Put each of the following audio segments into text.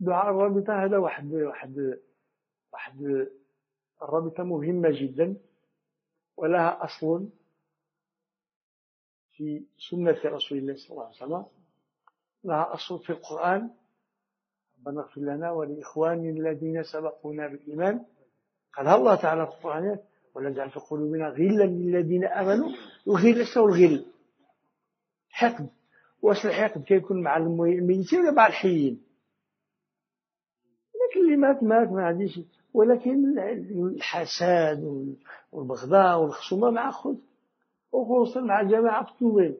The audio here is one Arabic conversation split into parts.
دعاء الرابطة هذا واحد واحد واحد الرابطة مهمة جدا ولها أصل في سنة رسول الله صلى الله عليه وسلم لها أصل في القرآن. ربنا اغفر لنا ولإخواننا الذين سبقونا بالإيمان. قالها الله تعالى في القرآن ولا جعل في قلوبنا غلا للذين آمنوا الغل هو الغل. حقد واش الحقد كيكون مع الميتين ولا مع الحيين. اللي مات مات ما عنديش. ولكن الحساد والبغضاء والخصومة مع خذ وخصوصا مع جماعة التوبين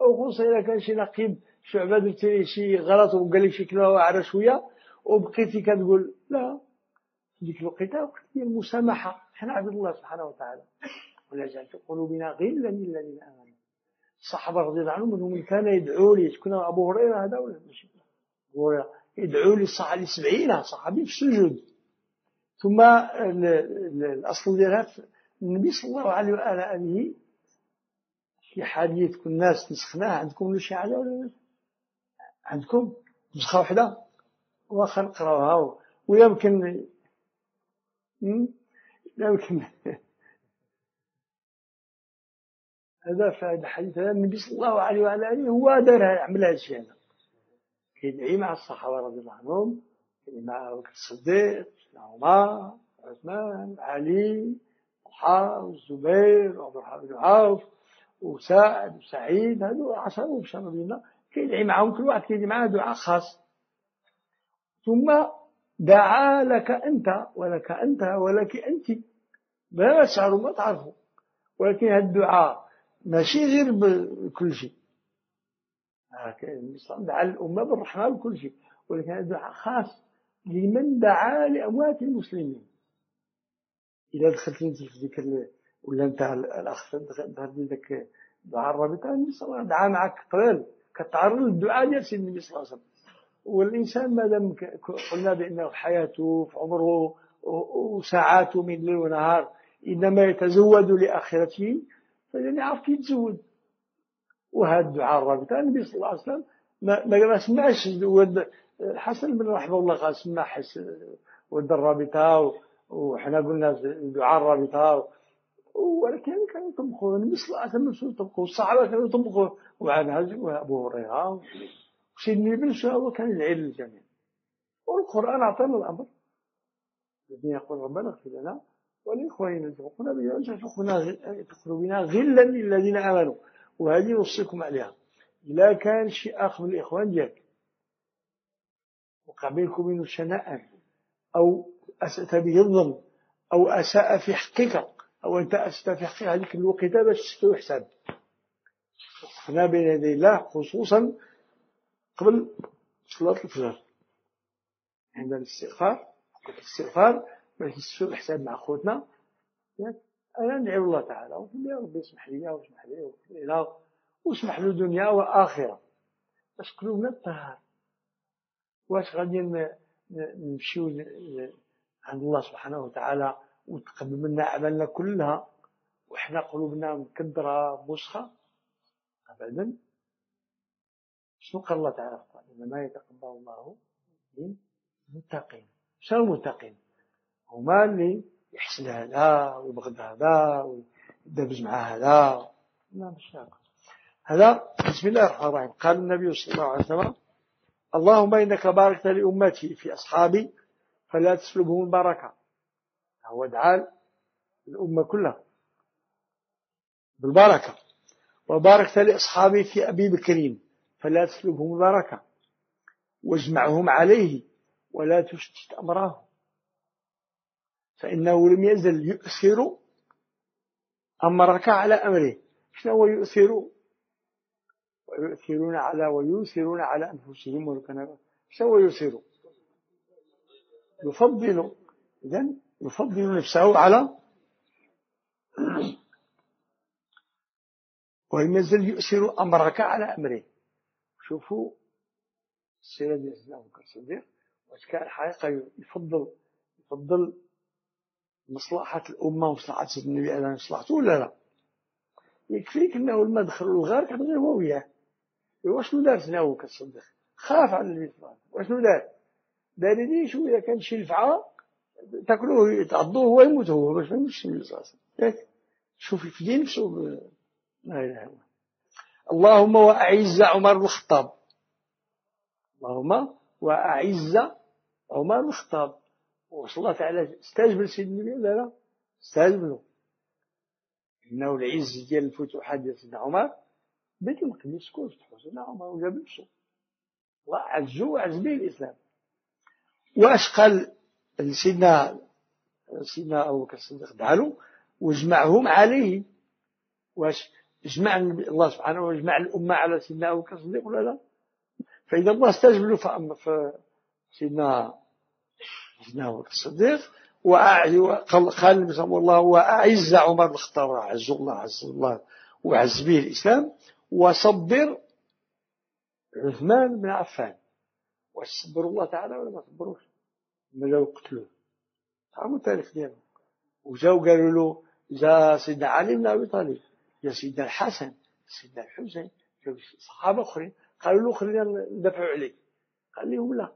أو خصوصا إذا كان شي نقيب شعبة درتي شي غلط وقال لك شي كلمة واعرة شوية وبقيتي كتقول لا. ديك الوقيتة وقت ديال المسامحة. حنا عبد الله سبحانه وتعالى. ولا جعل في قلوبنا غلا للذين آمنوا. الصحابة رضي الله عنهم منهم من كان يدعو لي. شكون؟ أبو هريرة هذا ولا ماشي؟ أبو هريرة. يدعو لي الصحابي سبعين صحابي في السجود. ثم الأصل ديالها النبي صلى الله عليه وآله في حديث كل الناس نسخناه عندكم شي حاجة ولا عندكم؟ نسخة واحدة واخا نقراوها. ويمكن يمكن هذا في الحديث. النبي صلى الله عليه وعلى آله هو دارها عمل هذا الشيء. هذا كيدعي مع الصحابة رضي الله عنهم مع بكر الصديق عمر عثمان علي طلحة الزبير الرحمن بن عوف وسعد وسعيد هذو عشرة وبشر بينا كيدعي معهم كل واحد كيدعي معاه دعاء خاص. ثم دعا لك أنت ولك أنت ولك أنت. ما تشعروا ما تعرفوا ولكن هذا الدعاء ماشي غير بكل شيء. دعا الأمة بالرحمة بكل شيء. ولكن هذا الدعاء خاص لمن دعا لأموات المسلمين. إذا دخلت أنت في ذكر ولا أنت الأخ دخلت ذاك دعاء الرابطة النبي صلى الله عليه وسلم دعا معك طويل كتعرض للدعاء ديال سيدنا النبي صلى الله عليه وسلم. والإنسان ما دام قلنا بأنه حياته في عمره وساعاته من ليل ونهار إنما يتزود لآخرته فإذا يعرف يتزود وهذا الدعاء الرابطة النبي صلى الله عليه وسلم ما ما سمعش الحسن بن رحمه الله قال سمع حس ود الرابطة وحنا قلنا دعاء الرابطة ولكن كانوا يطبقوا النبي صلى الله عليه وسلم يطبقوا الصحابة كانوا يطبقوا وعن أبو هريرة. سيدنا ابن هو كان يدعي للجميع. والقرآن أعطانا الأمر. الذين يقول ربنا اغفر لنا ولإخواننا بالإيمان بنا غلا للذين آمنوا. وهذه نوصيكم عليها. إذا كان شيء آخر من الإخوان ديالك وقع بينكم منه شناء أو أسأت به الظن أو أساء في حقك أو أنت أسأت في حقك هذيك الوقت باش تستوي حساب. وقفنا بين يدي الله خصوصا قبل صلاة الفجر. عند الاستغفار الاستغفار باش نستوي الحساب مع خوتنا أنا ندعو الله تعالى ونقول يا ربي اسمح لي واسمح لي واغفر لنا واسمح له دنيا وآخرة باش قلوبنا تطهر واش غادي نمشيو عند الله سبحانه وتعالى وتقبل منا أعمالنا كلها وإحنا قلوبنا مكدرة مسخة أبدا شنو قال الله تعالى قال إنما يتقبل الله من المتقين شنو المتقين؟ هما اللي يحسن هذا ويبغض هذا ويدبز مع هذا. لا مش هذا بسم الله الرحمن الرحيم. قال النبي صلى الله عليه وسلم اللهم إنك باركت لأمتي في أصحابي فلا تسلبهم البركة. هو دعا الأمة كلها بالبركة. وباركت لأصحابي في أبي بكرين فلا تسلبهم البركة. واجمعهم عليه ولا تشتت أمراه فإنه لم يزل يؤثر أمرك على أمره. شنو هو يؤثر؟ ويؤثرون على ويؤثرون على أنفسهم ولكن شنو هو يؤثر؟ يفضل. إذن يفضل نفسه على ولم يزل يؤثر أمرك على أمره. شوفوا السيرة ديال سيدنا أبو الصديق كان حقيقة؟ يفضل يفضل مصلحة الأمة ومصلحة سيدنا النبي عليه مصلحته ولا لا؟ يكفيك أنه لما دخلوا الغار كان غير هو وياه. واشنو دار بكر الصديق خاف على النبي صلى الله عليه وسلم. واشنو دار باردين شوية كان شي لفعة تاكلوه يتعضوه هو يموت هو باش ما يموتش النبي صلى الله عليه وسلم. شوف يفدي نفسه لا إله إلا الله. اللهم وأعز عمر بن الخطاب. اللهم وأعز عمر بن الخطاب. وصلى الله تعالى استجبل سيدنا النبي لا لا؟ استجبلوا إنه العز ديال الفتوحات ديال سيدنا عمر. بيت المقدس كون فتحوا سيدنا عمر وجاب نفسه. عزه وعز به الإسلام. واش قال سيدنا سيدنا أبو بكر الصديق دعالو وجمعهم عليه. واش جمع الله سبحانه وجمع الأمة على سيدنا أبو بكر الصديق ولا لا؟ فإذا الله استجب له في سيدنا بكر الصديق وقال صلى الله وأعز عمر بن الخطاب عز الله عز الله وعز به الإسلام وصبر عثمان بن عفان. واش صبروا الله تعالى ولا ما صبروش؟ ما جاو قتلوه. تعرفوا التاريخ ديالهم. وجاو قالوا له جا سيدنا علي بن أبي طالب يا سيدنا الحسن سيدنا الحسين جاو صحابة أخرين قالوا له خلينا ندافعوا عليك. قال لهم لا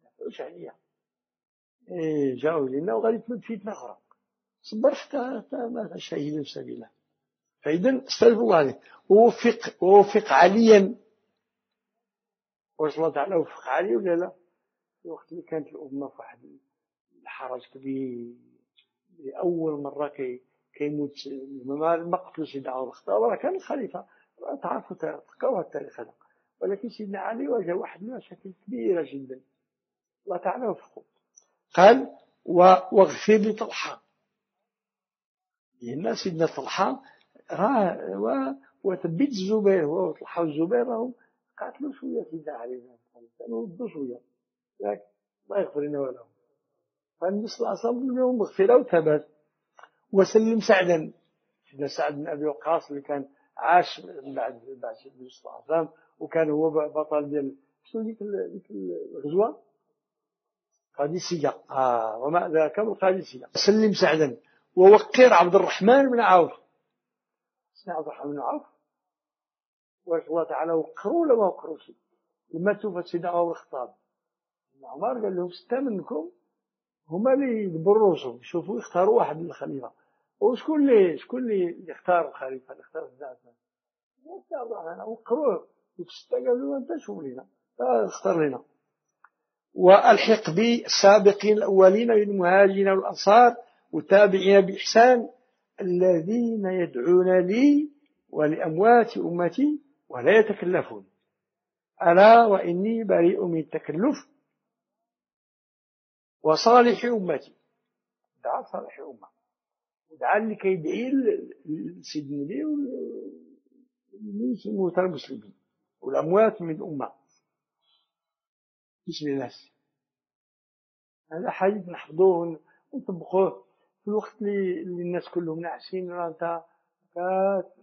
ندافعوش عليا. إيه جاو لنا وغادي تمد فتنه أخرى صبر حتى ما شهيد في سبيل الله. فاذا استلف الله عليه ووفق ووفق عليا. واش الله تعالى وفق علي ولا لا؟ الوقت اللي كانت الأمة في واحد الحرج كبير. لأول مرة كي كيموت ما سيدنا عمر الخطاب. راه كان الخليفة. تعرفوا تقراوا التاريخ هذا. ولكن سيدنا علي واجه واحد المشاكل كبيرة جدا. الله تعالى وفقه. قال واغفر لطلحة. لأن سيدنا طلحة راه وثبت الزبير هو وطلحة والزبير راهم قاتلوا شوية سيدنا علي كانوا ردوا شوية. ياك الله يغفر لنا ولهم. فالنبي صلى الله عليه وسلم لهم مغفرة وثبت وسلم سعدا. سيدنا سعد بن أبي وقاص اللي كان عاش بعد بعد النبي صلى الله عليه وسلم وكان هو بطل ديال شنو ديك الغزوة؟ قادسية آه وما ذاك؟ القادسية سلم سعدا. ووقر عبد الرحمن بن عوف. سيدنا عبد الرحمن بن عوف. واش الله تعالى وقروا ولا ما وقروش لما توفى سيدنا عمر الخطاب. عمر قال لهم ستة منكم هما اللي يدبروا راسهم يشوفوا يختاروا واحد الخليفة. وشكون اللي شكون اللي يختار الخليفة؟ اللي سيدنا عثمان. وقروه. الستة قالوا أنت شوف لنا. اختار لنا. والحق بالسابقين الأولين من المهاجرين والأنصار والتابعين بإحسان الذين يدعون لي ولأموات أمتي ولا يتكلفون. ألا وإني بريء من التكلف وصالح أمتي. دعا صالح أمة. ودعا اللي كيدعي لسيدنا النبي موتى المسلمين والأموات من الأمة. بسم الناس هذا حديث نحفظوه ونطبقوه. في الوقت اللي, الناس كلهم ناعسين راه انت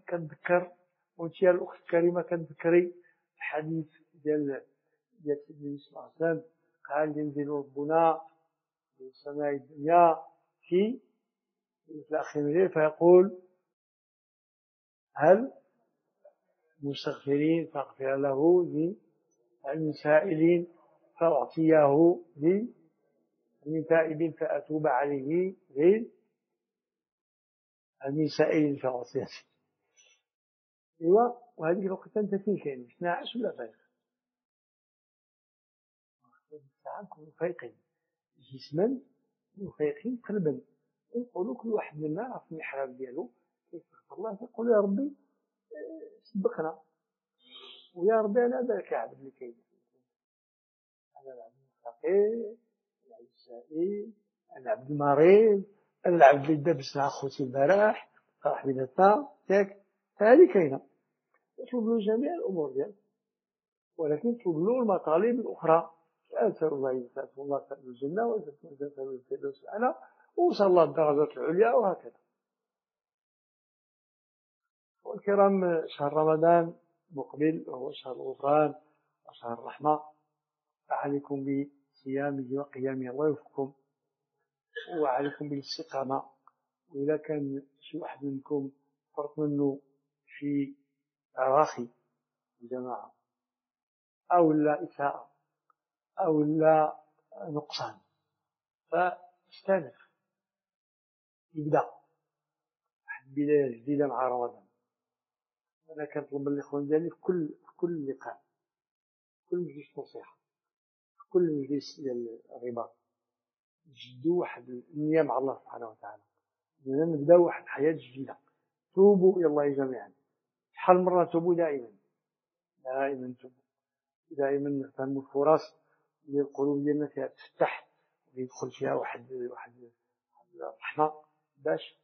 كتذكر. وانت يا الأخت الكريمة كتذكري الحديث ديال ديال سيدنا صلى الله عليه وسلم. قال ينزل ربنا في السماء الدنيا في الليل فيقول هل مستغفرين فاغفر له لي؟ من سائلين فأعطيه لي من تائب فأتوب عليه لي من سائل فأعطيه ايوا وهذيك الوقت انت فين كاين ناعس ولا فايق الساعة نكونوا فايقين جسما وفايقين قلبا. ونقولوا كل واحد منا في المحراب ديالو كيستغفر الله؟ يقول يا ربي سبقنا. ويا ربي أنا ذاك العبد اللي كاين أنا العبد الفقير العبد السائل أنا العبد المريض أنا العبد اللي مع خوتي البارح فرح بينا ياك هذه كاينة له جميع الأمور ديالك ولكن له المطالب الاخرى اسال الله يسال الله سال الجنه وسال الفردوس الاعلى وصل الله الدرجات العليا وهكذا والكرام شهر رمضان مقبل وهو شهر الغفران وشهر الرحمة فعليكم بصيامه وقيامه. الله يوفقكم. وعليكم بالاستقامة. وإذا كان شي واحد منكم فرط منه في تراخي الجماعة أو لا إساءة أو لا نقصان فاستانف يبدأ. واحد البداية جديدة مع رمضان. أنا كنطلب من الإخوان ديالي في كل في كل لقاء كل مجلس نصيحة. كل مجلس ديال الرباط. نجدوا واحد النية مع الله سبحانه وتعالى. نبداو واحد الحياة جديدة. توبوا إلى الله جميعا. شحال مرة توبوا؟ دائما. دائما توبوا. دائما نفهموا الفرص اللي القلوب ديالنا فيها تفتح ويدخل فيها واحد واحد الرحمة باش